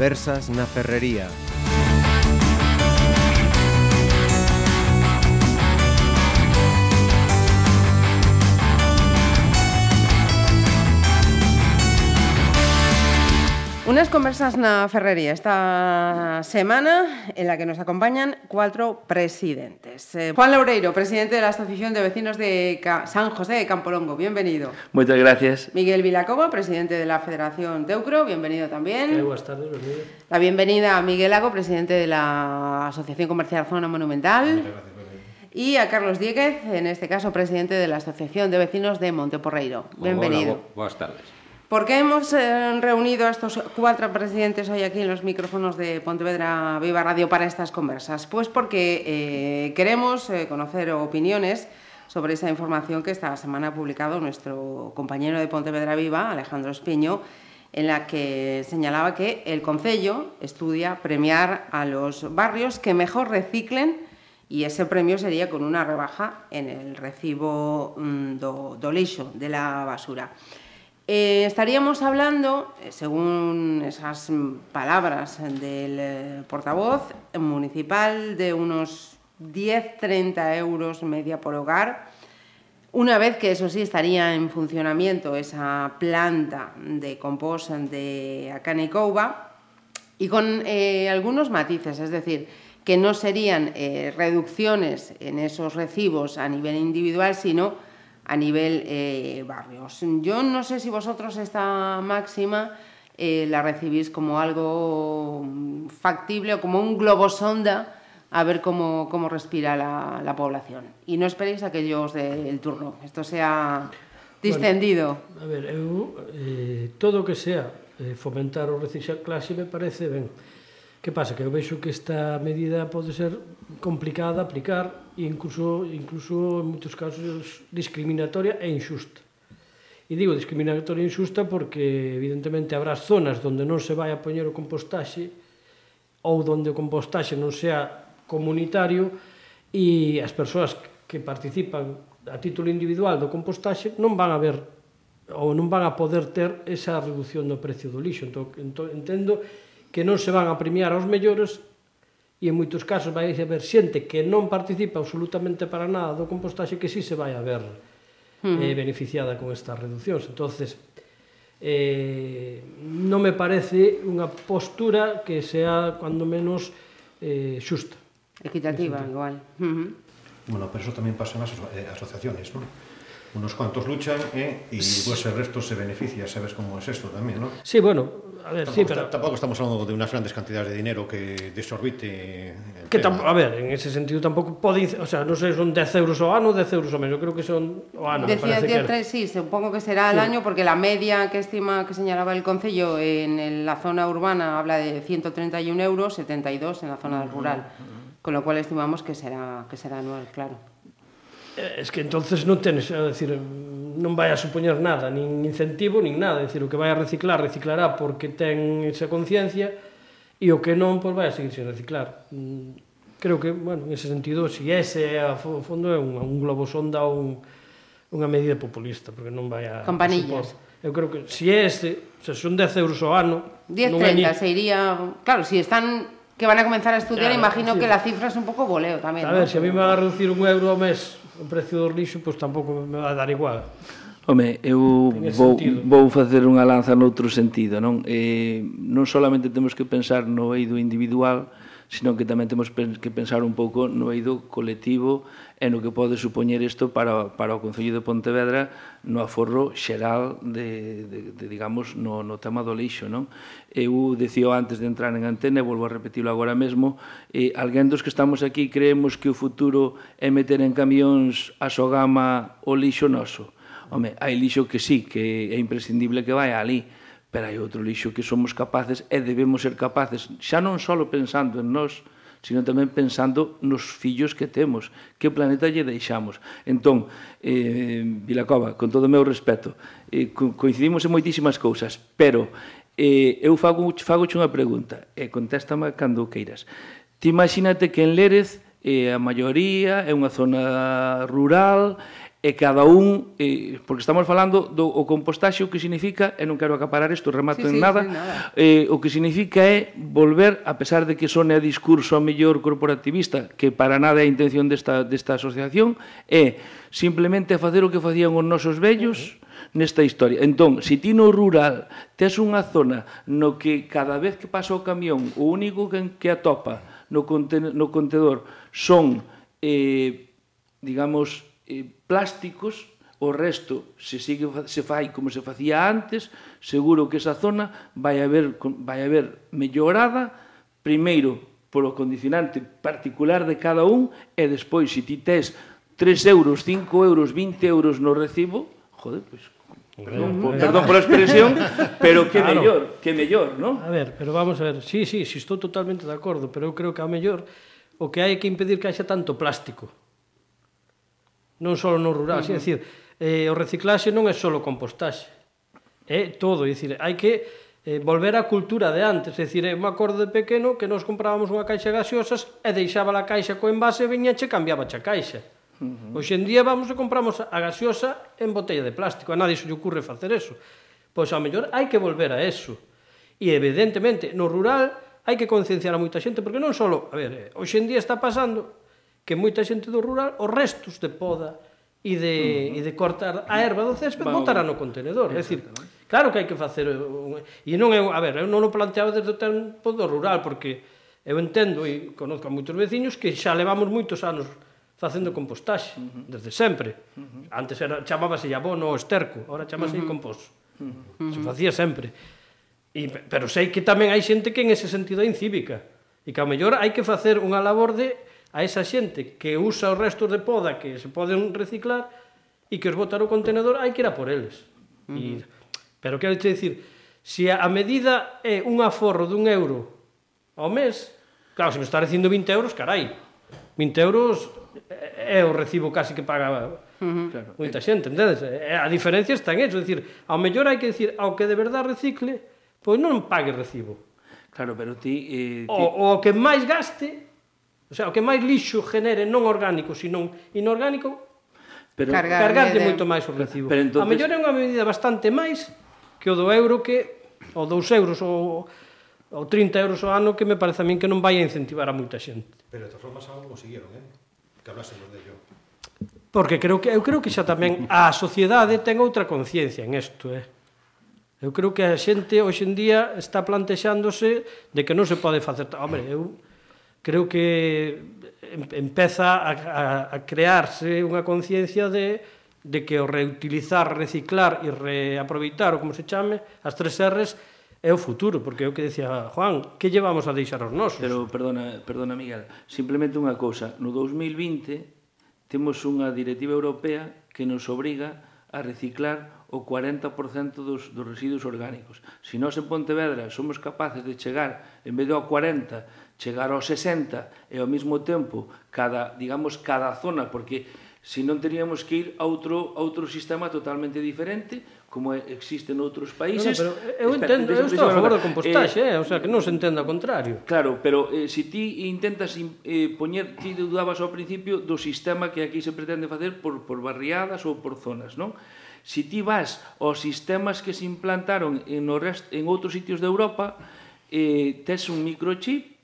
Conversas na Ferrería. Unas conversas na Ferrería esta semana en la que nos acompañan cuatro presidentes. Eh, Juan Laureiro, presidente de la Asociación de Vecinos de Ca San José de Campolongo, bienvenido. Muchas gracias. Miguel Vilacoba, presidente de la Federación Teucro, bienvenido también. Eh, buenas tardes, bienvenido. La bienvenida a Miguel Lago, presidente de la Asociación Comercial Zona Monumental. Y a Carlos Dieguez, en este caso presidente de la Asociación de Vecinos de Monteporreiro. Bienvenido. Hola, bu buenas tardes. ¿Por qué hemos eh, reunido a estos cuatro presidentes hoy aquí en los micrófonos de Pontevedra Viva Radio para estas conversas? Pues porque eh, queremos eh, conocer opiniones sobre esa información que esta semana ha publicado nuestro compañero de Pontevedra Viva, Alejandro Espiño, en la que señalaba que el Concello estudia premiar a los barrios que mejor reciclen y ese premio sería con una rebaja en el recibo mm, do, do de la basura. Eh, estaríamos hablando, eh, según esas palabras del eh, portavoz municipal, de unos 10-30 euros media por hogar, una vez que eso sí estaría en funcionamiento esa planta de compost de Acanecouba y con algunos matices, es decir, que no serían reducciones en esos recibos a nivel individual, sino a nivel eh, barrios. Yo no sé si vosotros esta máxima eh, la recibís como algo mm, factible o como un globo sonda a ver cómo, cómo respira la, la, población. Y no esperéis a que yo os dé el turno. Esto sea distendido. Bueno, a ver, eu, eh, todo o que sea eh, fomentar o reciclaxe me parece ben. Que pasa? Que eu vexo que esta medida pode ser complicada de aplicar e incluso, incluso en moitos casos discriminatoria e injusta. E digo discriminatoria e injusta porque evidentemente habrá zonas onde non se vai a poñer o compostaxe ou onde o compostaxe non sea comunitario e as persoas que participan a título individual do compostaxe non van a ver ou non van a poder ter esa reducción do precio do lixo. Entón, entendo que non se van a premiar aos mellores e en moitos casos vai haber xente que non participa absolutamente para nada do compostaxe que sí se vai a ver hmm. eh, beneficiada con estas reduccións. entonces eh, non me parece unha postura que sea, cuando menos, eh, xusta. Equitativa, igual. Uh -huh. Bueno, pero eso tamén pasa nas aso eh, asociaciones, non? unos cuantos luchan eh, y pues, el resto se beneficia, sabes cómo es esto también, ¿no? Sí, bueno, a ver, tampoco, sí, pero... Tampoco estamos hablando de unas grandes cantidades de dinero que desorbite... Que a ver, en ese sentido tampouco pode... O sea, non sei, son 10 euros ao ano, 10 euros ao mes, eu creo que son o ano. Decía que era. sí, supongo que será sí. al año, porque la media que estima que señalaba el Concello en la zona urbana habla de 131 euros, 72 en la zona rural, uh -huh. con lo cual estimamos que será, que será anual, claro. Eh, es que entonces non tenes, é eh, decir, non vai a supoñer nada, nin incentivo, nin nada, é dicir, o que vai a reciclar, reciclará porque ten esa conciencia e o que non, pois vai a seguir sin reciclar. Mm, creo que, bueno, en ese sentido, se si ese a fondo é un, un globo sonda ou un, unha medida populista, porque non vai a... Campanillas. A Eu creo que se si é ese, se son 10 euros ao ano... 10, 30, ni... se iría... Claro, se si están que van a comenzar a estudiar, claro, imagino sí. que la cifra es un pouco voleo tamén. A ver, ¿no? se si a mí me va a reducir un euro ao mes o precio do lixo, pois tampouco me vai dar igual. Home, eu vou, sentido. vou facer unha lanza noutro sentido, non? Eh, non solamente temos que pensar no eido individual, sino que tamén temos que pensar un pouco no eido colectivo e no que pode supoñer isto para, para o Concello de Pontevedra no aforro xeral de, de, de digamos, no, no tema do lixo. Non? Eu decía antes de entrar en antena, e volvo a repetilo agora mesmo, eh, alguén dos que estamos aquí creemos que o futuro é meter en camións a sogama o lixo noso. Home, hai lixo que sí, que é imprescindible que vai ali, Pero hai outro lixo que somos capaces e debemos ser capaces, xa non só pensando en nós, sino tamén pensando nos fillos que temos, que planeta lle deixamos. Entón, eh, Vilacova, con todo o meu respeto, eh, coincidimos en moitísimas cousas, pero eh, eu fago, fago unha pregunta, e eh, contéstame cando queiras. Ti imagínate que en Lérez eh, a maioría é unha zona rural, e cada un, eh, porque estamos falando do o compostaxe, o que significa, e non quero acaparar isto, remato sí, en sí, nada, sí, nada. Eh, o que significa é volver, a pesar de que sone a discurso a mellor corporativista, que para nada é a intención desta, desta asociación, é simplemente facer o que facían os nosos vellos, uh -huh nesta historia. Entón, se ti no rural tes unha zona no que cada vez que pasa o camión, o único que, que atopa no, conten, no contedor son, eh, digamos, eh, plásticos, o resto se sigue se fai como se facía antes, seguro que esa zona vai haber vai haber mellorada primeiro polo condicionante particular de cada un e despois se ti tes 3 euros, 5 euros, 20 euros no recibo, joder, pois Perdón, por, perdón pola expresión, pero que claro. mellor, que mellor, non? A ver, pero vamos a ver, sí, sí, si sí, estou totalmente de acordo, pero eu creo que a mellor o que hai que impedir que haxa tanto plástico non só no rural, uh -huh. é dicir, eh, o reciclaxe non é só compostaxe, é todo, é dicir, hai que eh, volver á cultura de antes, é dicir, eu me acordo de pequeno que nos comprábamos unha caixa de gaseosas e deixaba a caixa co envase e viña che cambiaba a caixa. Uh -huh. Hoxe en día vamos e compramos a gaseosa en botella de plástico, a nadie se lle ocurre facer eso. Pois ao mellor hai que volver a eso. E evidentemente no rural hai que concienciar a moita xente porque non só, a ver, eh, hoxe en día está pasando que moita xente do rural os restos de poda e de, uh -huh. e de cortar a erva do césped Va, botará no contenedor. É dicir, claro que hai que facer... Eh, e non é... A ver, eu non o planteaba desde o tempo do rural, porque eu entendo e conozco a moitos veciños que xa levamos moitos anos facendo compostaxe, uh -huh. desde sempre. Uh -huh. Antes era, chamábase abono o esterco, ahora chamase uh -huh. compost. Uh -huh. Se facía sempre. E, pero sei que tamén hai xente que en ese sentido é incívica. E que ao mellor hai que facer unha labor de a esa xente que usa os restos de poda que se poden reciclar e que os botar o contenedor, hai que ir a por eles. Mm. E, pero quero te dicir, se a medida é un aforro dun euro ao mes, claro, se me está recindo 20 euros, carai, 20 euros é o recibo casi que paga uh -huh. claro. moita xente, entendes? A diferencia está en eso, decir, ao mellor hai que dicir, ao que de verdad recicle, pois non pague recibo. Claro, pero ti... Eh, ti... O, o que máis gaste, O sea, o que máis lixo genere non orgánico, sino inorgánico, pero Cargarme cargarte de... moito máis o recibo. Pero entonces... A mellor é unha medida bastante máis que o do euro que o 2 euros ou ou 30 euros ao ano que me parece a min que non vai a incentivar a moita xente. Pero de todas formas algo conseguiron, eh? Que hablásemos de ello. Porque creo que eu creo que xa tamén a sociedade ten outra conciencia en isto, eh? Eu creo que a xente hoxe en día está plantexándose de que non se pode facer... Hombre, eu creo que empeza a, a, a crearse unha conciencia de, de que o reutilizar, reciclar e reaproveitar, ou como se chame, as tres R's, é o futuro, porque é o que decía Juan, que llevamos a deixar os nosos? Pero, perdona, perdona Miguel, simplemente unha cousa, no 2020 temos unha directiva europea que nos obriga a reciclar o 40% dos, dos residuos orgánicos. Se si nós en Pontevedra somos capaces de chegar, en vez do 40, chegar aos 60 e ao mesmo tempo cada, digamos, cada zona, porque se non teríamos que ir a outro, a outro sistema totalmente diferente, como existe noutros países. No, no, pero eu espera, entendo, eu estou a favor do compostaxe, eh, eh, o sea, que non se entenda o contrario. Claro, pero eh, se si ti intentas eh, poñer, ti dudabas ao principio do sistema que aquí se pretende facer por, por barriadas ou por zonas, non? Se si ti vas aos sistemas que se implantaron en, o rest, en outros sitios de Europa, eh, tes un microchip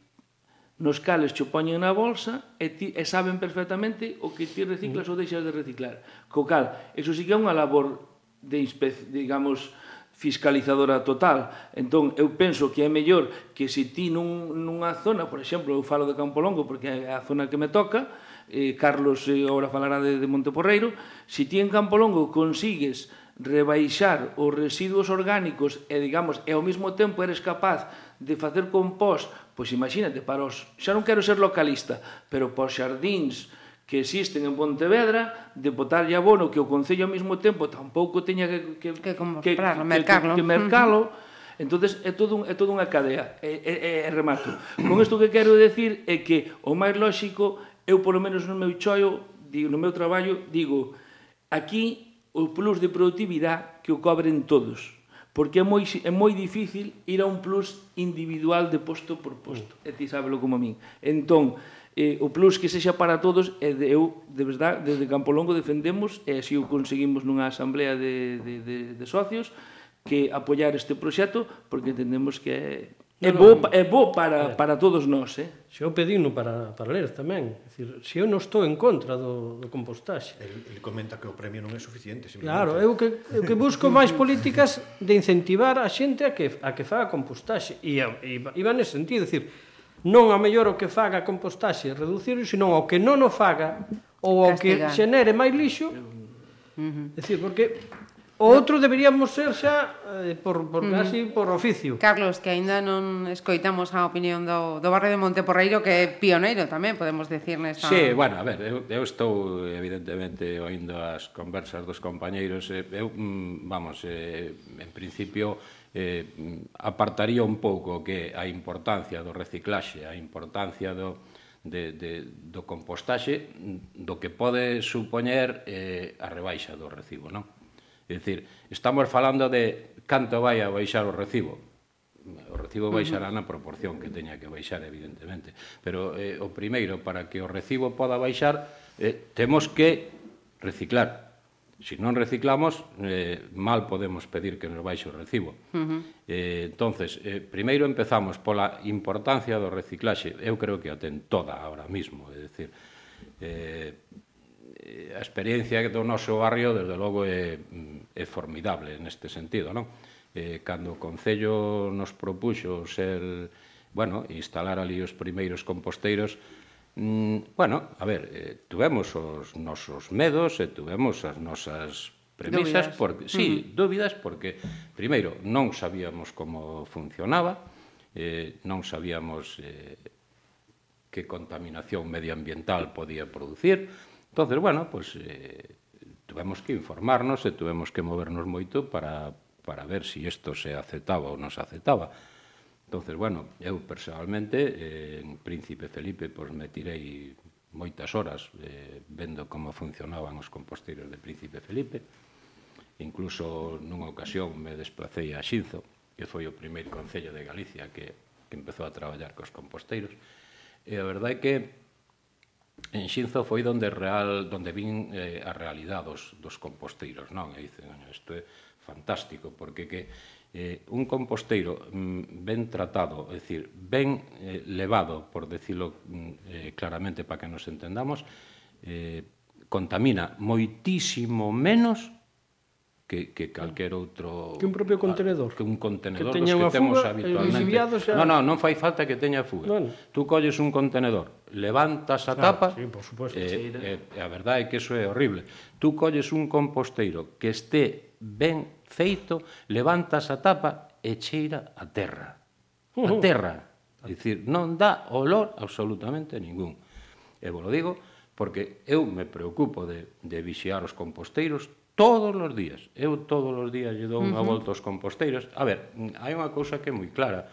nos cales cho poñen na bolsa e, ti, e saben perfectamente o que ti reciclas mm. ou deixas de reciclar. Co cal, eso sí que é unha labor de digamos, fiscalizadora total. Entón, eu penso que é mellor que se ti nun, nunha zona, por exemplo, eu falo de Campolongo porque é a zona que me toca, eh, Carlos eh, agora falará de, de Monteporreiro, se ti en Campolongo consigues rebaixar os residuos orgánicos e, digamos, e ao mesmo tempo eres capaz de facer compost, pois imagínate, para os, xa non quero ser localista, pero para os xardíns que existen en Pontevedra, de botarlle abono que o Concello ao mesmo tempo tampouco teña que, que, que, comprar, que, mercalo. que, que mercalo, uh -huh. Entonces é todo un, é todo unha cadea, é, é, é remato. Con isto que quero decir é que o máis lóxico, eu polo menos no meu choio, digo, no meu traballo, digo, aquí o plus de productividade que o cobren todos porque é moi, é moi difícil ir a un plus individual de posto por posto, mm. e ti sábelo como a min. Entón, eh, o plus que sexa para todos, e de, eu, de verdade, desde Campolongo defendemos, e así o conseguimos nunha asamblea de, de, de, de socios, que apoiar este proxecto, porque entendemos que é É bo, é bo para, para todos nós, eh? Se eu pedino para, para ler tamén. É dicir, se eu non estou en contra do, do compostaxe. El, el comenta que o premio non é suficiente. Claro, eu que, eu que busco máis políticas de incentivar a xente a que, a que faga compostaxe. E, e, e va nese sentido, dicir, non a mellor o que faga compostaxe reducirlo, senón ao que non o faga ou ao que xenere máis lixo. Uh -huh. Decir, porque O outro deberíamos ser xa eh, por, por mm. casi por oficio. Carlos, que aínda non escoitamos a opinión do, do barrio de Monteporreiro que é pioneiro tamén, podemos decir nesta... Sí, bueno, a ver, eu, eu estou evidentemente oindo as conversas dos compañeiros eh, eu, mm, vamos, eh, en principio eh, apartaría un pouco que a importancia do reciclaxe, a importancia do, de, de, do compostaxe do que pode supoñer eh, a rebaixa do recibo, non? É dicir, estamos falando de canto vai a baixar o recibo. O recibo baixará na proporción que teña que baixar, evidentemente. Pero eh, o primeiro, para que o recibo poda baixar, eh, temos que reciclar. Si non reciclamos, eh, mal podemos pedir que nos baixe o recibo. Uh -huh. eh, entonces, eh, primeiro empezamos pola importancia do reciclaxe. Eu creo que a ten toda ahora mismo. É dicir, eh, Eh, a experiencia do noso barrio, desde logo, é, é formidable neste sentido, non? Eh, cando o Concello nos propuxo ser, bueno, instalar ali os primeiros composteiros, mm, bueno, a ver, eh, tuvemos os nosos medos e tuvemos as nosas premisas, dúbidas. porque, sí, uh -huh. dúbidas, porque, primeiro, non sabíamos como funcionaba, eh, non sabíamos eh, que contaminación medioambiental podía producir, Entonces, bueno, pues eh, tuvemos que informarnos e tuvemos que movernos moito para, para ver se si isto se aceptaba ou non se aceptaba. Entonces, bueno, eu personalmente eh, en Príncipe Felipe pues, me tirei moitas horas eh, vendo como funcionaban os composteiros de Príncipe Felipe. Incluso nunha ocasión me desplacei a Xinzo, que foi o primeiro concello de Galicia que, que empezou a traballar cos composteiros. E a verdade é que en Xinzo foi donde real donde vin eh, a realidade dos, dos composteiros, non? E dicen, isto é fantástico porque que eh, un composteiro mm, ben tratado, é dicir, ben eh, levado, por decirlo mm, eh, claramente para que nos entendamos, eh, contamina moitísimo menos que, que calquer outro... Que un propio contenedor. Que un contenedor que dos que temos fuga, eh, habitualmente. Xa... No, no, non fai falta que teña fuga. Bueno. Tú colles un contenedor, levantas a claro, tapa... Sí, por suposto. Eh, eh, a verdade é que eso é horrible. Tú colles un composteiro que esté ben feito, levantas a tapa e cheira a terra. A terra. É dicir, non dá olor absolutamente ningún. E vos lo digo porque eu me preocupo de, de vixiar os composteiros todos os días. Eu todos os días lle dou unha volta aos composteiros. A ver, hai unha cousa que é moi clara.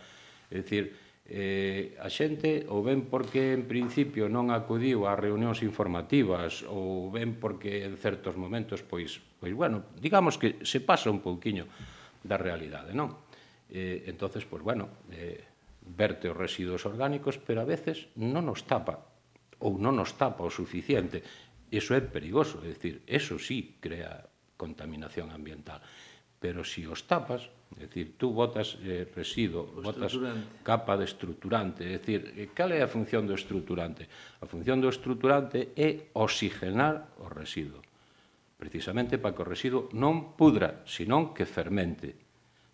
É dicir, eh, a xente ou ben porque en principio non acudiu a reunións informativas ou ben porque en certos momentos pois, pois bueno, digamos que se pasa un pouquiño da realidade, non? Eh, entonces, pois bueno, eh, verte os residuos orgánicos, pero a veces non nos tapa ou non nos tapa o suficiente. Eso é perigoso, é dicir, eso sí crea contaminación ambiental. Pero se si os tapas, é dicir, tú botas eh, residuo, botas capa de estruturante, é dicir, eh, cal é a función do estruturante? A función do estruturante é oxigenar o residuo, precisamente para que o residuo non pudra, senón que fermente.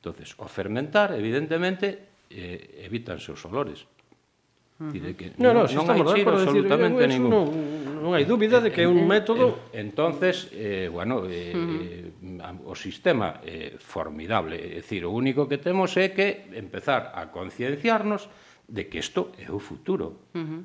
Entonces, o fermentar, evidentemente, eh, evitanse os olores, Dire que no, no, non, non hai chiro absolutamente decir, ningún. Non, non hai dúbida de que é un método... Entonces, eh, bueno, eh, uh eh, -huh. o sistema é eh, formidable. É dicir, o único que temos é que empezar a concienciarnos de que isto é o futuro. Uh -huh.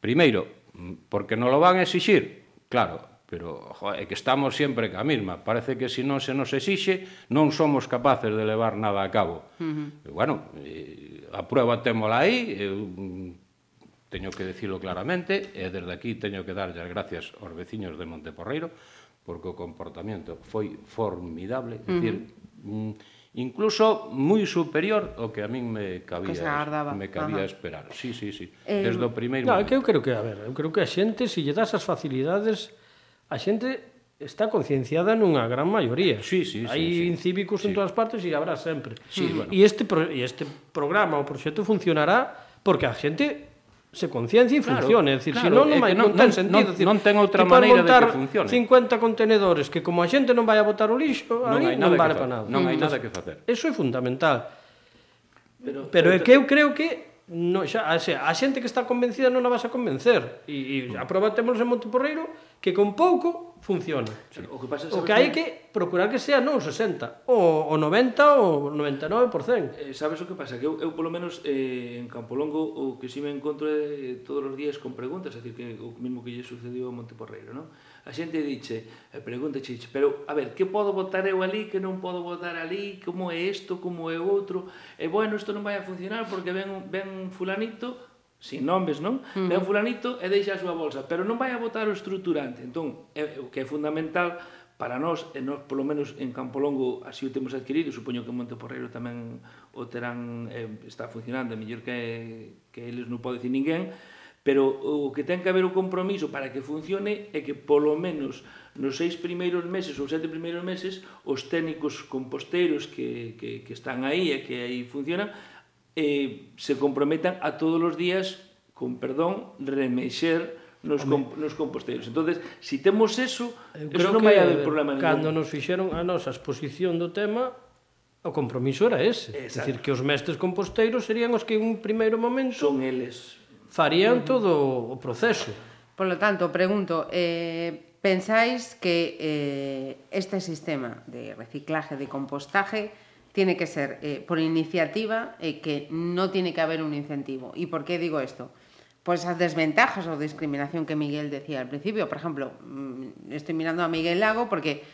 Primeiro, mm, porque non lo van a exixir. Claro, pero jo, é que estamos sempre ca mesma. Parece que se non se nos exixe, non somos capaces de levar nada a cabo. Uh -huh. E, bueno, e, a prueba témola aí, eu teño que decirlo claramente, e desde aquí teño que darlle as gracias aos veciños de Monteporreiro, porque o comportamento foi formidable, uh -huh. decir, mm, incluso moi superior ao que a min me cabía, que me cabía Ajá. esperar. Sí, sí, sí. Eh, Desde o primeiro no, momento. que eu creo que, a ver, eu creo que a xente se lle das as facilidades a xente está concienciada nunha gran maioría. Sí, sí, sí, Hai sí, incívicos sí. en todas partes e habrá sempre. Sí, mm. bueno. E este pro, e este programa, o proxecto funcionará porque a xente se conciencia e funcione, claro, dicir, claro, si non, non, non, ten sentido, non, decir, non ten outra maneira de que funcione. 50 contenedores que como a xente non vai a botar o lixo, non ali non, non vale para nada. Non hai mm. nada que facer. Eso é fundamental. Pero, pero é que eu creo que no, xa, a, xa, a xente que está convencida non a vas a convencer e, e mm. aprobatemos en Monteporreiro que con pouco funciona sí. o que, pasa, o que hai que procurar que sea non o 60 o, o 90 ou 99% eh, sabes o que pasa? que eu, eu polo menos eh, en Campolongo o que si me encontro eh, todos os días con preguntas é dicir, que o mismo que lle sucediu a Monteporreiro non? a xente dixe, eh, pregunta dixe, pero a ver, que podo votar eu ali, que non podo votar ali, como é isto, como é outro, e bueno, isto non vai a funcionar porque ven, ven fulanito, sin nomes, non? Mm. Ven fulanito e deixa a súa bolsa, pero non vai a votar o estruturante. Entón, é, o que é fundamental para nós, e nós polo menos en Campolongo así o temos adquirido, supoño que Monte Porreiro tamén o terán, eh, está funcionando, mellor que, que eles non pode dicir ninguén, pero o que ten que haber o compromiso para que funcione é que polo menos nos seis primeiros meses ou sete primeiros meses os técnicos composteiros que, que, que están aí e que aí funcionan eh, se comprometan a todos os días con perdón remexer nos, com, nos composteiros. Entonces, se si temos eso, Eu eso non vai haber problema ningún. Cando nos fixeron a nosa exposición do tema, o compromiso era ese. Exacto. dicir, que os mestres composteiros serían os que en un primeiro momento... Son eles farían todo o proceso. Por lo tanto, pregunto, eh, ¿pensáis que eh, este sistema de reciclaje, de compostaje, tiene que ser eh, por iniciativa que no tiene que haber un incentivo? ¿Y por qué digo esto? Pues esas desventajas o discriminación que Miguel decía al principio. Por ejemplo, mm, estoy mirando a Miguel Lago porque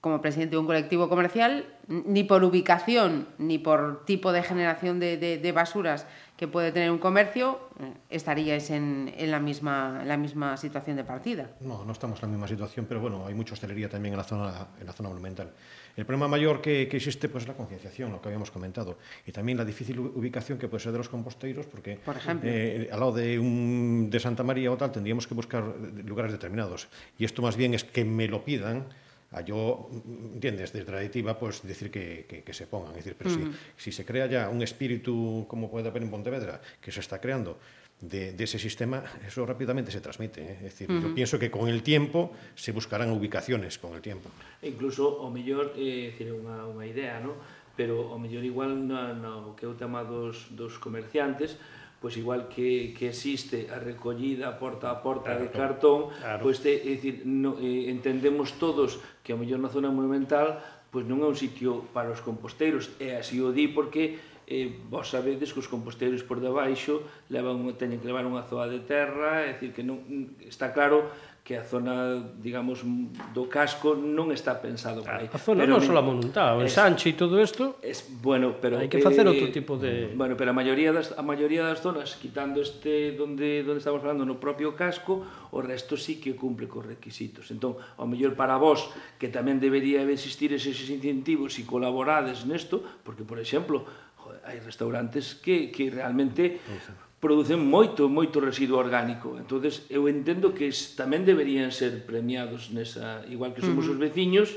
como presidente de un colectivo comercial, ni por ubicación ni por tipo de generación de basuras que puede tener un comercio, eh, estaríais en, en la, misma, en la misma situación de partida. No, no estamos en la misma situación, pero bueno, hay mucha hostelería también en la zona, en la zona monumental. El problema mayor que, que existe pues, es la concienciación, lo que habíamos comentado, y también la difícil ubicación que puede ser de los composteiros, porque Por ejemplo. eh, al lado de, un, de Santa María o tal tendríamos que buscar lugares determinados. Y esto más bien es que me lo pidan a yo, entiendes, desde la editiva, pues pois, decir que, que, que se pongan. Es decir, pero uh -huh. si, si se crea ya un espíritu, como puede haber en Pontevedra, que se está creando, de, de, ese sistema, eso rápidamente se transmite. ¿eh? Es decir, uh -huh. yo pienso que con el tiempo se buscarán ubicaciones con el tiempo. E incluso, o mellor, eh, decir, unha, unha idea, ¿no? pero o mellor igual no, no que o tema dos, dos comerciantes, pois igual que, que existe a recollida porta a porta claro, de cartón, claro. pois te, é dicir, no, eh, entendemos todos que a mellor na zona monumental pois non é un sitio para os composteiros, e así o di porque eh, vos sabedes que os composteiros por debaixo levan, teñen que levar unha zoa de terra, é dicir, que non, está claro que a zona, digamos, do casco non está pensado para ah, aí. A zona pero non só a monuntá, o ensanche e todo isto. Es, bueno, pero hai que facer eh, outro tipo de Bueno, pero a maioría das a maioría das zonas, quitando este donde donde estamos falando no propio casco, o resto sí que cumple cos requisitos. Entón, ao mellor para vós que tamén debería existir eses incentivos se colaborades nesto, porque por exemplo, joder, hai restaurantes que que realmente Exacto producen moito, moito residuo orgánico. entonces eu entendo que es, tamén deberían ser premiados nesa, igual que somos uh -huh. os veciños,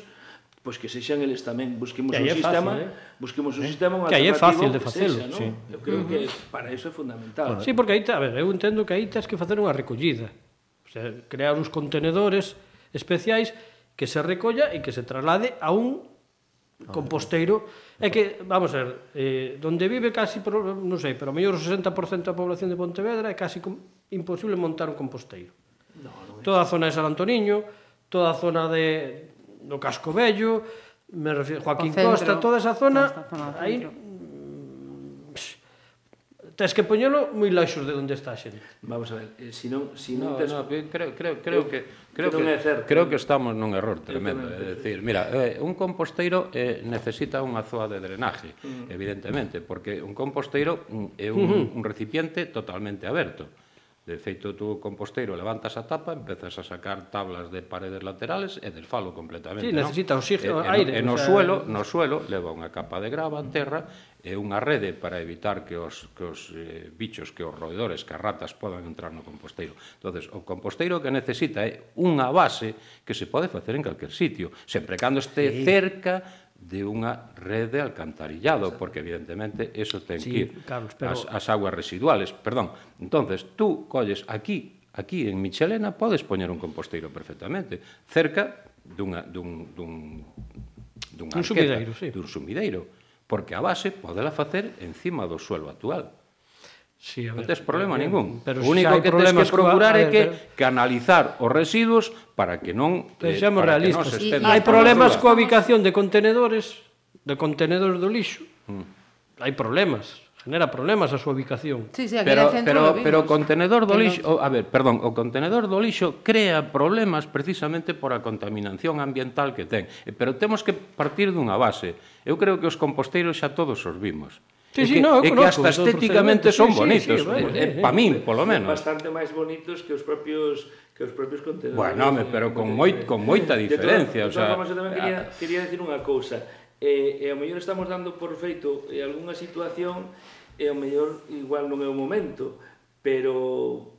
pois que sexan eles tamén busquemos un sistema, fácil, eh? busquemos un eh? sistema que aí é fácil de facelo, sexa, ¿no? sí. Eu creo uh -huh. que para iso é fundamental. Bueno, sí, porque aí, a ver, eu entendo que aí tens que facer unha recollida. O sea, crear uns contenedores especiais que se recolla e que se traslade a un Ah, composteiro, é que, vamos a ver, eh, donde vive casi, por, non sei, pero mellor o 60% da población de Pontevedra é casi com, imposible montar un composteiro. No, non é. Toda a zona de San Antoniño, toda a zona de, do Casco Bello, me refiero, Joaquín centro, Costa, toda esa zona, aí Tens que poñelo moi laxos de onde está a xente. Vamos a ver, eh, si non, si non no, tes... no, creo, creo, creo eh, que creo que, que certo. creo que estamos nun error tremendo, é dicir, mira, eh, un composteiro eh, necesita unha zoa de drenaje, mm. evidentemente, porque un composteiro mm, é un, uh -huh. un recipiente totalmente aberto. De feito, tú composteiro levantas a tapa, empezas a sacar tablas de paredes laterales e desfalo completamente. Sí, necesita ¿no? oxígeno, e, aire. E no, o sea... suelo, eh, no suelo leva unha capa de grava, terra e unha rede para evitar que os, que os eh, bichos, que os roedores, que as ratas podan entrar no composteiro. entonces o composteiro que necesita é unha base que se pode facer en calquer sitio, sempre cando este sí. cerca de unha rede de alcantarillado, porque evidentemente eso ten sí, que ir Carlos, pero... as, as aguas residuales, perdón. Entonces, tú colles aquí, aquí en Michelena podes poñer un composteiro perfectamente, cerca dunha dun dun dunha un arqueta, sumideiro, sí. dun sumideiro, porque a base podela facer encima do suelo actual. Sí, ver, non tes eh, problema bien, ningún. Pero o único que tens que procurar é que canalizar os residuos para que non eh, Sexamos realistas. Que non hai problemas coa ubicación de contenedores, de contenedores do lixo. Mm. Hai problemas genera problemas a súa ubicación. Sí, sí, aquí pero, centro pero, pero o contenedor do lixo, o, a ver, perdón, o contenedor do lixo crea problemas precisamente por a contaminación ambiental que ten. Pero temos que partir dunha base. Eu creo que os composteiros xa todos os vimos. Sí, sí, que, no, é que hasta estéticamente son sí, bonitos, sí, sí, vale, eh, eh, para min, polo menos. Bastante máis bonitos que os propios que os propios contenedores. Bueno, home, pero con moi con moita diferencia, de o sea. tamén quería, quería decir unha cousa. Eh, e eh, ao mellor estamos dando por feito eh, algunha situación e eh, ao mellor igual non é o momento, pero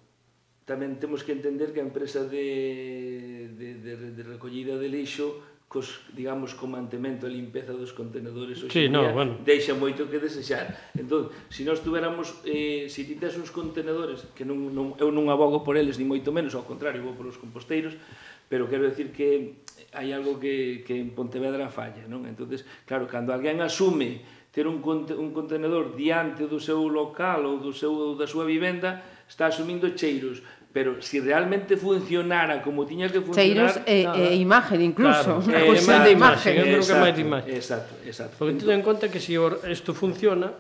tamén temos que entender que a empresa de, de, de, de recollida de lixo cos, digamos, co mantemento e limpeza dos contenedores hoxe sí, no, día, bueno. deixa moito que desexar. Entón, se nós tuveramos, eh, se ti tes uns contenedores, que non, non, eu non abogo por eles, ni moito menos, ao contrario, vou polos composteiros, pero quero decir que hai algo que, que en Pontevedra falla, non? entonces claro, cando alguén asume ter un, un contenedor diante do seu local ou do seu da súa vivenda, está asumindo cheiros, pero se si realmente funcionara como tiñas que funcionar... Cheiros e, nada. e imagen incluso, claro, unha eh, cuestión de imagen. Eu creo que máis de imagen. Exacto, exacto. Porque ten en entón- conta que se si isto funciona,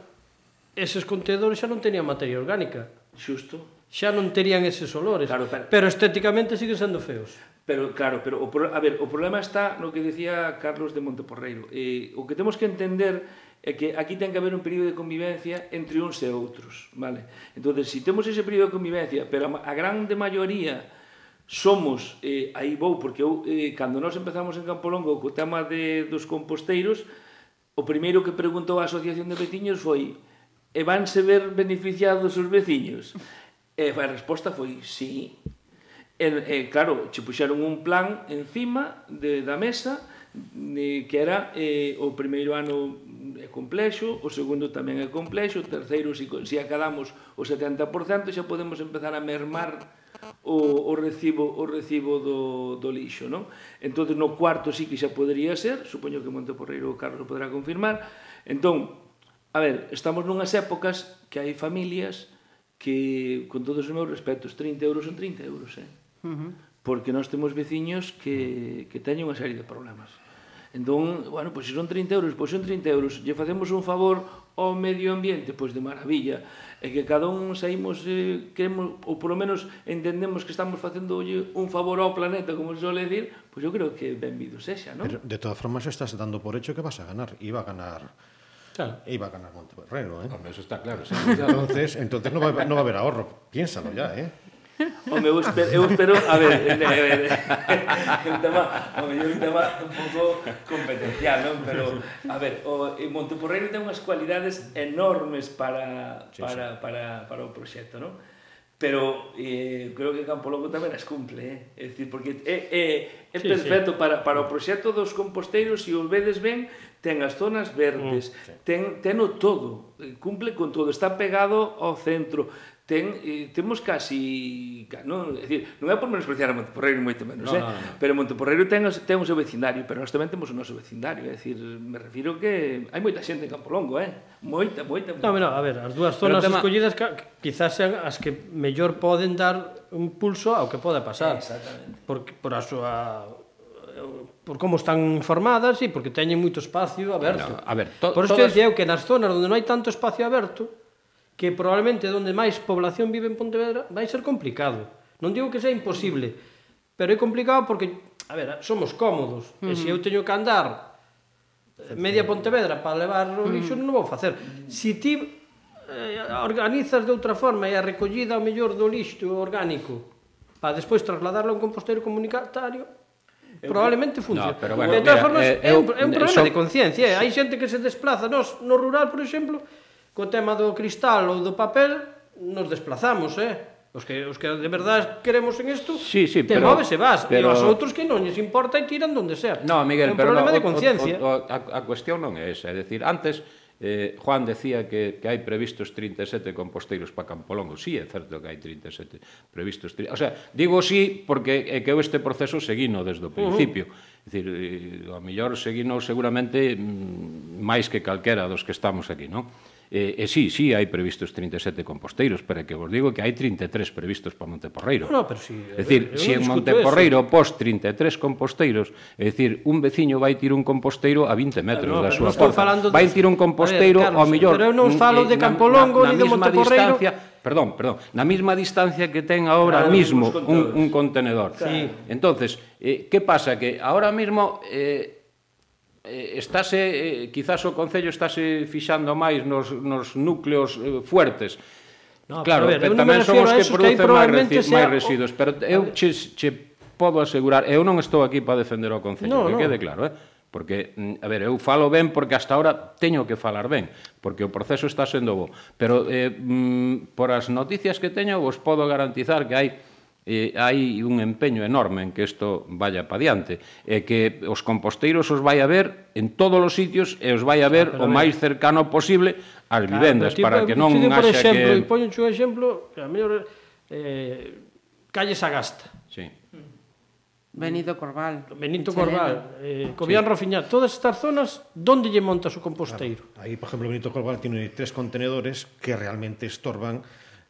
eses contedores xa non tenían materia orgánica. Xusto. Xa non terían eses olores. Claro, pero, pero estéticamente siguen sendo feos. Pero claro, pero o, a ver, o problema está no que decía Carlos de Monteporreiro. Eh, o que temos que entender é que aquí ten que haber un período de convivencia entre uns e outros, vale? Entón, se si temos ese período de convivencia, pero a grande maioría somos, eh, aí vou, porque eu, eh, cando nós empezamos en Campolongo co tema de, dos composteiros, o primeiro que preguntou a Asociación de Veciños foi e vanse ver beneficiados os veciños? E a resposta foi sí. E, e claro, che puxeron un plan encima de, da mesa que era eh, o primeiro ano é complexo, o segundo tamén é complexo, o terceiro, se, se acadamos o 70%, xa podemos empezar a mermar o, o recibo o recibo do, do lixo, non? Entón, no cuarto sí que xa podría ser, supoño que Monte Porreiro o Carlos podrá confirmar. Entón, a ver, estamos nunhas épocas que hai familias que, con todos os meus respetos, 30 euros son 30 euros, eh? Uh -huh. Porque nós temos veciños que, que teñen unha serie de problemas. Entón, bueno, pois se son 30 euros, pois son 30 euros, lle facemos un favor ao medio ambiente, pois de maravilla. E que cada un saímos, eh, queremos, ou polo menos entendemos que estamos facendo un favor ao planeta, como se suele decir, pois eu creo que benvido sexa, non? Pero, de todas formas, estás dando por hecho que vas a ganar, iba a ganar Claro. E iba a ganar Montevideo, ¿eh? Hombre, eso está claro. Sí. entonces, entonces no, va, no va a haber ahorro. Piénsalo ya, ¿eh? Home, eu espero, eu espero a ver, a ver, un tema, home, un tema un pouco competencial, non? Pero, a ver, o Monteporreiro ten unhas cualidades enormes para, sí, para, para, para o proxecto, non? pero eh, creo que Campoloco tamén as cumple, eh? é dicir, porque é, é, é sí, perfecto sí. Para, para o proxecto dos composteiros, se os vedes ben, ten as zonas verdes, mm, sí. ten, ten o todo, cumple con todo, está pegado ao centro, ten eh, temos casi non, é dicir, non é por menospreciar a Monteporreiro moito menos, no, eh? No, no. Pero Monteporreiro ten ten o seu vecindario, pero nós tamén temos o noso vecindario, é dicir, me refiro que hai moita xente en Campolongo, eh? Moita, moita. moita. No, no, a ver, as dúas zonas tema... escollidas quizás sean as que mellor poden dar un pulso ao que pode pasar. Exactamente. Por por a súa por como están formadas e porque teñen moito espacio aberto. Bueno, a ver, to, por isto todas... eu que nas zonas onde non hai tanto espacio aberto, que probablemente donde máis población vive en Pontevedra vai ser complicado. Non digo que sea imposible, pero é complicado porque, a ver, somos cómodos. Uh -huh. E se eu teño que andar eh, media Pontevedra para levar o lixo, uh non vou facer. Si ti eh, organizas de outra forma e a recollida ao mellor do lixo orgánico para despois trasladarlo a un composteiro comunitario, probablemente funciona. No, pero bueno, de todas mira, formas, eh, é, un, é un problema son... de conciencia. Eh? Hai xente que se desplaza, nos, no rural, por exemplo, co tema do cristal ou do papel, nos desplazamos, eh? Os que, os que de verdade queremos en isto, sí, sí, te pero, moves e vas. Pero... E os outros que non lles importa e tiran donde sea. No, Miguel, é un pero problema no, de conciencia. A, a cuestión non é esa. É decir, antes, eh, Juan decía que, que hai previstos 37 composteiros para Campolongo. Sí, é certo que hai 37 previstos. O sea, digo sí porque é que eu este proceso seguino desde o principio. Uh -huh. É dicir, eh, o mellor seguino seguramente mm, máis que calquera dos que estamos aquí, non? E, e sí, sí, hai previstos 37 composteiros, pero que vos digo que hai 33 previstos para Monteporreiro. No, pero si, é eh, dicir, se si en Monteporreiro eso. pos 33 composteiros, é dicir, un veciño vai tirar un composteiro a 20 metros no, da súa porta. De... Vai tirar un composteiro ver, Carlos, ao mellor. Pero eu non falo eh, de Campolongo ni de Monteporreiro. Perdón, perdón, na mesma distancia que ten ahora claro, mismo un, un contenedor. Sí. Entonces, eh, que pasa? Que ahora mismo eh, Eh, estáse, eh, quizás o Concello estáse fixando máis nos, nos núcleos eh, fuertes, No, claro, ver, pero tamén son os que producen máis, resi sea... máis residuos, pero eu che, che podo asegurar, eu non estou aquí para defender o Concello, no, que no. quede claro, eh? Porque, mm, a ver, eu falo ben porque hasta ahora teño que falar ben, porque o proceso está sendo bo. Pero eh, mm, por as noticias que teño vos podo garantizar que hai eh, hai un empeño enorme en que isto vaya pa diante e que os composteiros os vai a ver en todos os sitios e os vai a ver ah, o máis cercano posible ás claro, vivendas tipo, para que non tipo, haxa exemplo, que... Poño un exemplo, a mellor eh, calle Sagasta. Sí. Benito Corval. Benito Corval, eh, Cobián sí. Rofiñá, todas estas zonas, donde lle montas o composteiro? Claro, aí, por exemplo, Benito Corval tiene tres contenedores que realmente estorban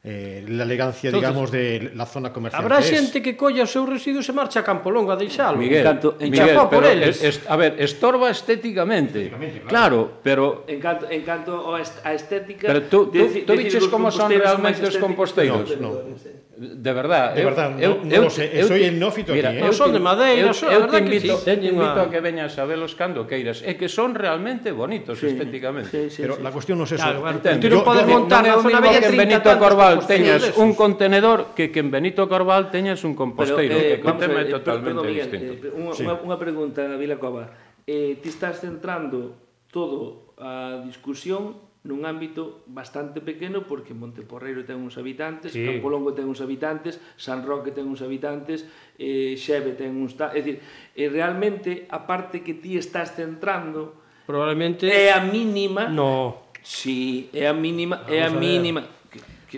eh, la elegancia, Entonces, digamos, de la zona comercial. Habrá xente que colla os seus residuos e marcha a Campolongo a deixalo. Miguel, canto, en Miguel por pero eles. Es, a ver, estorba estéticamente. estéticamente claro. claro, pero... En canto, en canto a estética... Pero tú, tú, tú dices como son realmente os composteiros. No, no. no. De verdad, de verdad, eu, non, eu, non sei, eu, soi nófito mira, aquí, eh? Non son de Madeira, eu, son, eu, eu te invito, que sí, te invito a que veñas a velos cando queiras, é que son realmente bonitos sí, estéticamente. Sí, sí, Pero sí, la cuestión non é es eso. Claro, Entendo, tú non podes montar na zona bella que en Benito Corval teñas un contenedor que que en Benito Corval teñas un composteiro, Pero, eh, que o tema é eh, totalmente eh, perdón, distinto. Unha, sí. unha pregunta, Vila Cova. Eh, ti estás centrando todo a discusión nun ámbito bastante pequeno porque Monteporreiro ten uns habitantes, sí. Campolongo ten uns habitantes, San Roque ten uns habitantes, eh, Xeve ten uns... Ta... É dicir, eh, realmente a parte que ti estás centrando probablemente é a mínima no. Si, sí, é a mínima, Vamos é a, a mínima.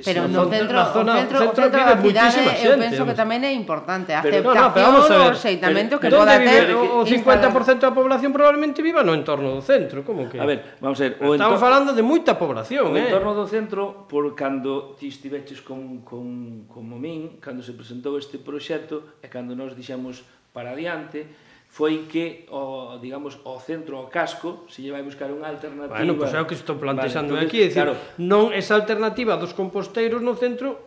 Eh, pero no, centro, na zona, o centro, centro, o centro da cidade, xente, eu penso que tamén é importante a pero, aceptación, no, no, ver, o aceitamento que poda ter o 50% da población probablemente viva no entorno do centro, como que? A ver, vamos a ver, o estamos falando de moita población, o eh. O entorno do centro por cando ti estiveches con con con min, cando se presentou este proxecto e cando nós dixemos para adiante, foi que o, digamos, o centro, o casco, se lle vai buscar unha alternativa... Bueno, pois pues é o que estou plantexando vale, aquí, é dicir, claro, non esa alternativa dos composteiros no centro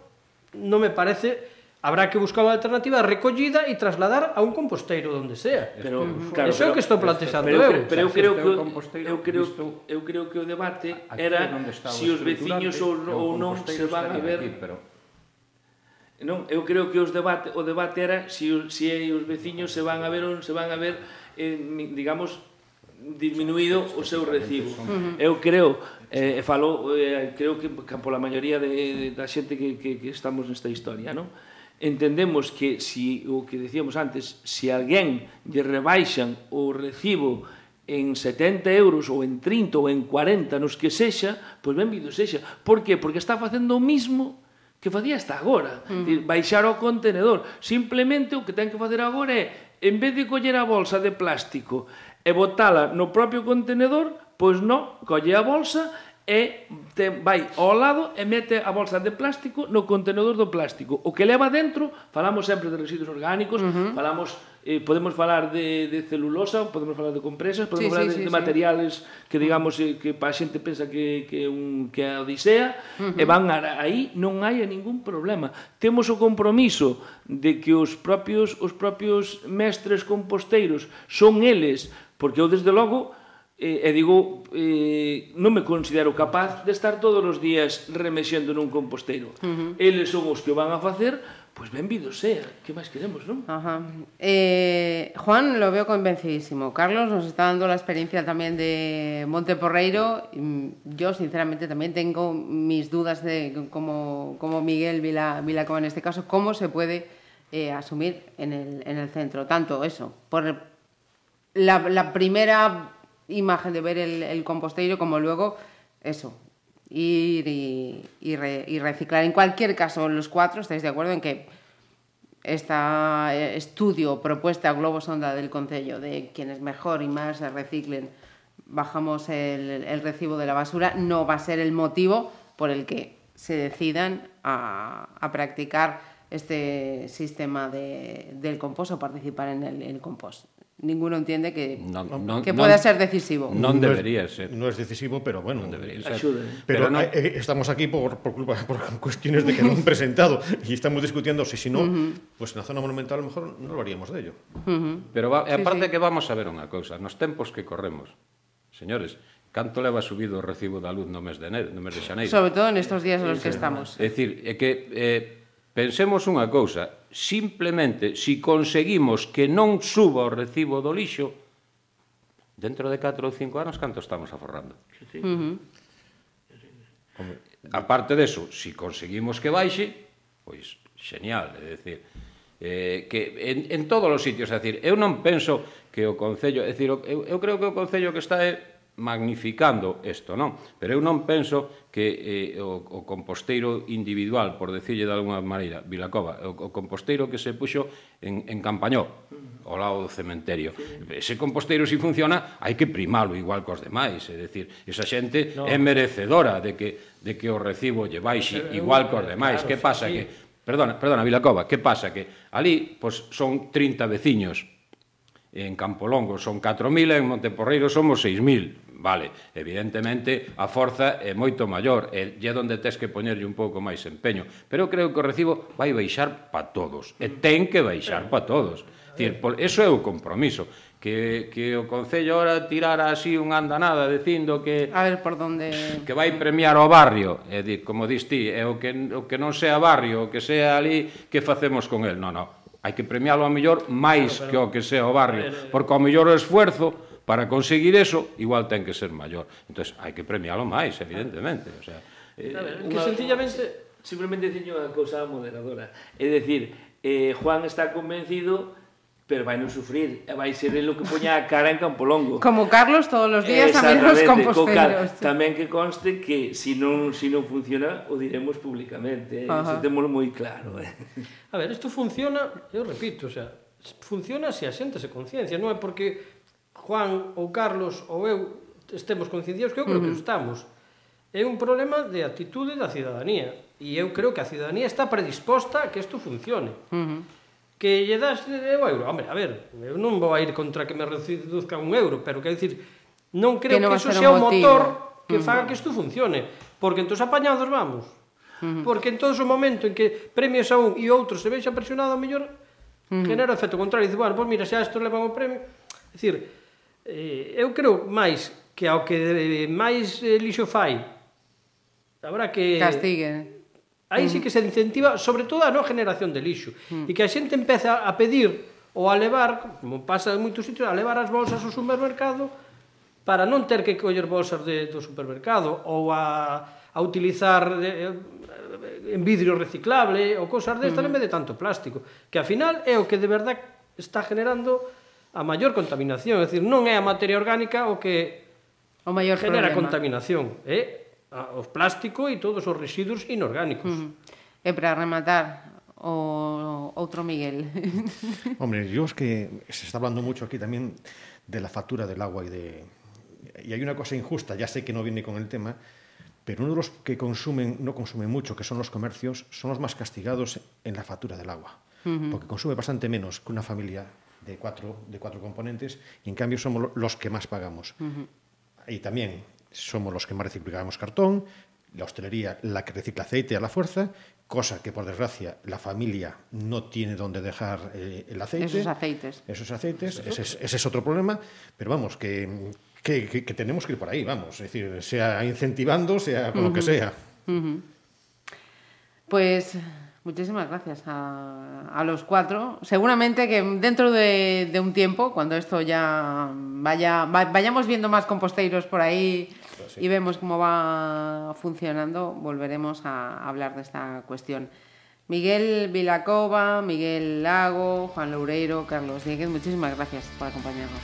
non me parece habrá que buscar unha alternativa recollida e trasladar a un composteiro donde sea. Pero, claro, Eso é o que estou plantexando pero, eu. Pero eu creo que eu creo eu creo que o debate era se si os veciños ou, ou non se van a ver aquí, pero Non, eu creo que os debate, o debate era se, si, se si os veciños se van a ver ou se van a ver, eh, digamos, disminuído o seu recibo. Eu creo, eh, falo, eh, creo que pola maioría de, de, da xente que, que, que estamos nesta historia, non? entendemos que si o que decíamos antes, se si alguén lle rebaixan o recibo en 70 euros ou en 30 ou en 40, nos que sexa, pois benvido sexa. Por que? Porque está facendo o mismo que facía hasta agora, mm. baixar o contenedor. Simplemente o que ten que facer agora é, en vez de coller a bolsa de plástico e botala no propio contenedor, pois non, colle a bolsa e te vai ao lado e mete a bolsa de plástico no contenedor do plástico. O que leva dentro, falamos sempre de residuos orgánicos, uh -huh. falamos eh, podemos falar de, de celulosa, podemos falar de compresas, podemos sí, falar sí, de, sí, de materiales que digamos eh, que a xente pensa que que un que a odisea uh -huh. e van a, aí non hai ningún problema. Temos o compromiso de que os propios os propios mestres composteiros son eles, porque eu desde logo eh, e digo, eh, non me considero capaz de estar todos os días remexendo nun composteiro. Uh -huh. Eles son os que van a facer, pues benvido sea. Que máis queremos, non? Ajá. Eh, Juan lo veo convencidísimo. Carlos nos está dando la experiencia también de Monteporreiro. Yo, sinceramente, también tengo mis dudas de cómo, cómo Miguel Vila, en este caso, cómo se puede eh, asumir en el, en el centro. Tanto eso, por la, la primera imagen de ver el, el composteiro como luego eso, ir y, y, re, y, reciclar. En cualquier caso, los cuatro estáis de acuerdo en que este estudio, propuesta globo sonda del Concello de quienes mejor y más se reciclen, bajamos el, recibo de la basura, no va a ser el motivo por el que se decidan a, practicar este sistema de, del compost o participar en el, el compost ninguno entiende que, non, non, que pueda non, ser decisivo. Non debería ser. Non é decisivo, pero bueno, non debería ser. Axude. Pero, pero no... Eh, estamos aquí por, por culpa por cuestiones de que non presentado e estamos discutiendo se si, si no, uh -huh. pues na zona monumental a lo mejor non lo haríamos de ello. Uh -huh. Pero va, sí, aparte sí. que vamos a ver unha cousa, nos tempos que corremos, señores, canto leva subido o recibo da luz no mes de enero, no mes de xaneiro. Sobre todo nestos días nos que estamos. É dicir, é que eh, Pensemos unha cousa, simplemente si conseguimos que non suba o recibo do lixo, dentro de 4 ou 5 anos canto estamos aforrando. Sí, sí. Uh -huh. Aparte deso, si conseguimos que baixe, pois xenial, é dicir, eh, que en, en todos os sitios, é dicir, eu non penso que o Concello, é dicir, eu, eu creo que o Concello que está é magnificando isto, non? Pero eu non penso que eh, o, o composteiro individual, por decirlle de alguna maneira, Vilacova, o, o composteiro que se puxo en, en Campañó, ao lado do cementerio. Ese composteiro, se si funciona, hai que primalo igual cos demais, é dicir, esa xente no. é merecedora de que, de que o recibo lle baixe igual cos demais. Claro, que pasa sí. que... Perdona, perdona, Vilacova, que pasa que ali pois, son 30 veciños, en Campolongo son 4.000 e en Monteporreiro somos 6.000 vale, evidentemente a forza é moito maior, e é onde tes que poñerlle un pouco máis empeño, pero creo que o recibo vai baixar pa todos, e ten que baixar pa todos. Dicir, eso é o compromiso que, que o Concello ahora tirara así unha andanada dicindo que a ver por donde que vai premiar o barrio, e di, como dis ti, é o que o que non sea barrio, o que sea ali, que facemos con el? Non, non. Hai que premialo a mellor máis claro, pero, que o que sea o barrio, eh, porque ao mellor o esfuerzo Para conseguir eso, igual ten que ser maior. Entón, hai que premiálo máis, evidentemente. O sea, eh, ver, eh, que una... sencillamente, simplemente diño unha cousa moderadora. É dicir, eh, Juan está convencido pero vai non sufrir, vai ser el o que poña a cara en Campolongo. Como Carlos todos os días a menos composteros. Tamén que conste que se si non, si non funciona o diremos públicamente, eh? se temos moi claro. Eh? A ver, isto funciona, eu repito, o sea, funciona se a xente se conciencia, non é porque Juan ou Carlos ou eu estemos concienciados que eu creo uh -huh. que estamos. É un problema de actitude da cidadanía e eu creo que a cidadanía está predisposta a que isto funcione. Uh -huh. Que lle das de euro, hombre, a ver, eu non vou a ir contra que me reduzca un euro, pero quero dicir, non creo que, non que iso sea o motor que uh -huh. faga que isto funcione, porque entón apañados vamos. Uh -huh. Porque entón o momento en que premios a un e outro se vexa presionado, mellor uh -huh. genera efecto contrario, dice, bueno, pois pues mira, xa isto levan o premio. É dicir, eh, eu creo máis que ao que máis eh, lixo fai habrá que castigue aí uh sí que se incentiva sobre todo a non generación de lixo mm. e que a xente empeza a pedir ou a levar, como pasa en moitos sitios, a levar as bolsas ao supermercado para non ter que coller bolsas de, do supermercado ou a, a utilizar eh, eh en vidrio reciclable ou cosas destas mm. en vez de tanto plástico, que ao final é o que de verdad está generando a maior contaminación, é dicir, non é a materia orgánica o que o maior genera problema. contaminación, é o plástico e todos os residuos inorgánicos. Uh -huh. E para rematar, o outro Miguel. Hombre, yo es que se está hablando mucho aquí también de la factura del agua y de y hay una cosa injusta, ya sé que no viene con el tema, pero uno de los que consumen no consumen mucho, que son los comercios, son los más castigados en la factura del agua, uh -huh. porque consume bastante menos que una familia de cuatro, de cuatro componentes y en cambio somos los que más pagamos. Uh -huh. Y también somos los que más reciclamos cartón, la hostelería la que recicla aceite a la fuerza, cosa que por desgracia la familia no tiene donde dejar eh, el aceite. Esos aceites. Esos aceites, ese es, ese es otro problema, pero vamos, que, que, que, que tenemos que ir por ahí, vamos, es decir, sea incentivando, sea con uh -huh. lo que sea. Uh -huh. Pues muchísimas gracias a, a, los cuatro. Seguramente que dentro de, de un tiempo, cuando esto ya vaya, vayamos viendo más composteiros por ahí pues sí. y vemos cómo va funcionando, volveremos a hablar de esta cuestión. Miguel Vilacova, Miguel Lago, Juan Loureiro, Carlos Dieguez, muchísimas gracias por acompañarnos.